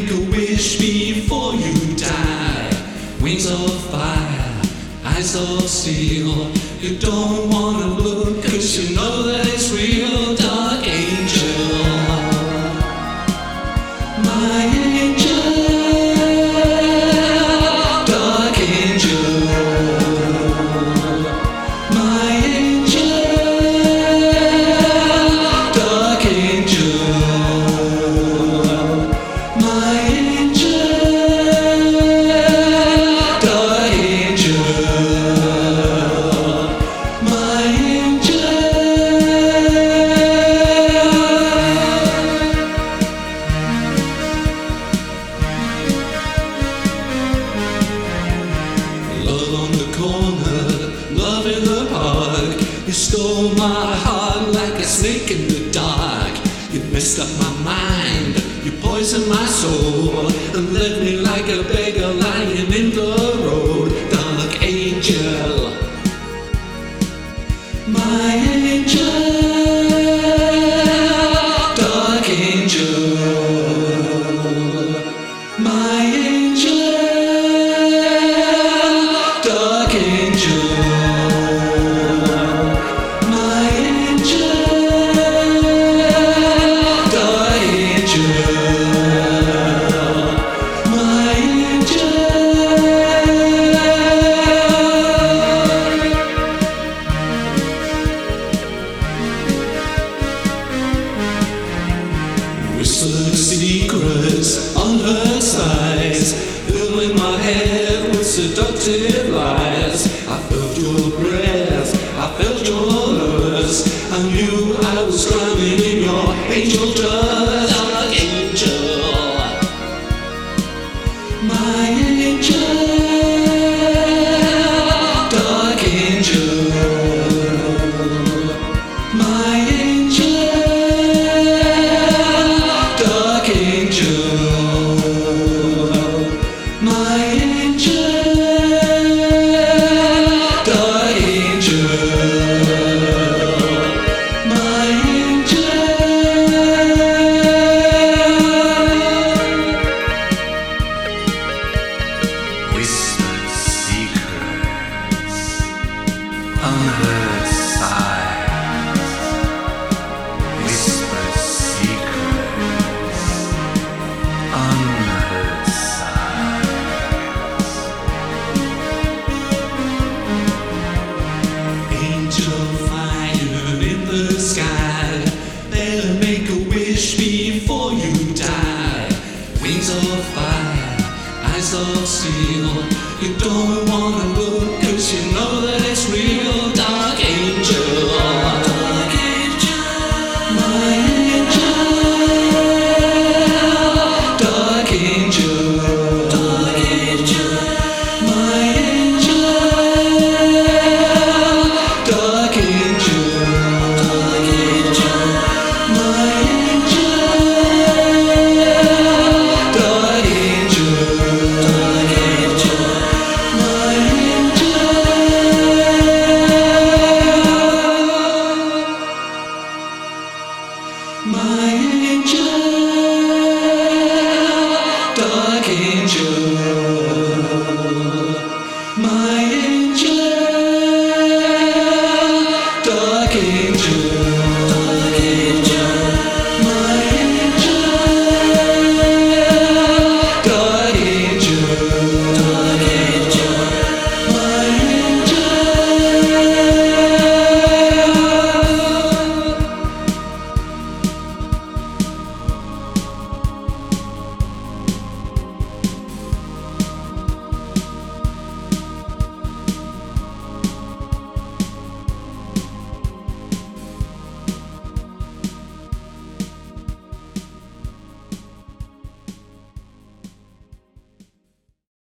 Make a wish before you die. Wings of fire, eyes of steel. You don't wanna look, cause you know that. Stole my heart like a snake in the dark. You messed up my mind, you poisoned my soul, and left me like a beggar lying in the road. Dark angel, my angel, dark angel. My angel, secrets on her sides, filling my head with seductive lies. I felt your breath, I felt your lust. I knew I was drowning in your angel Wings of fire, eyes of steel. You don't wanna my angel, dark angel.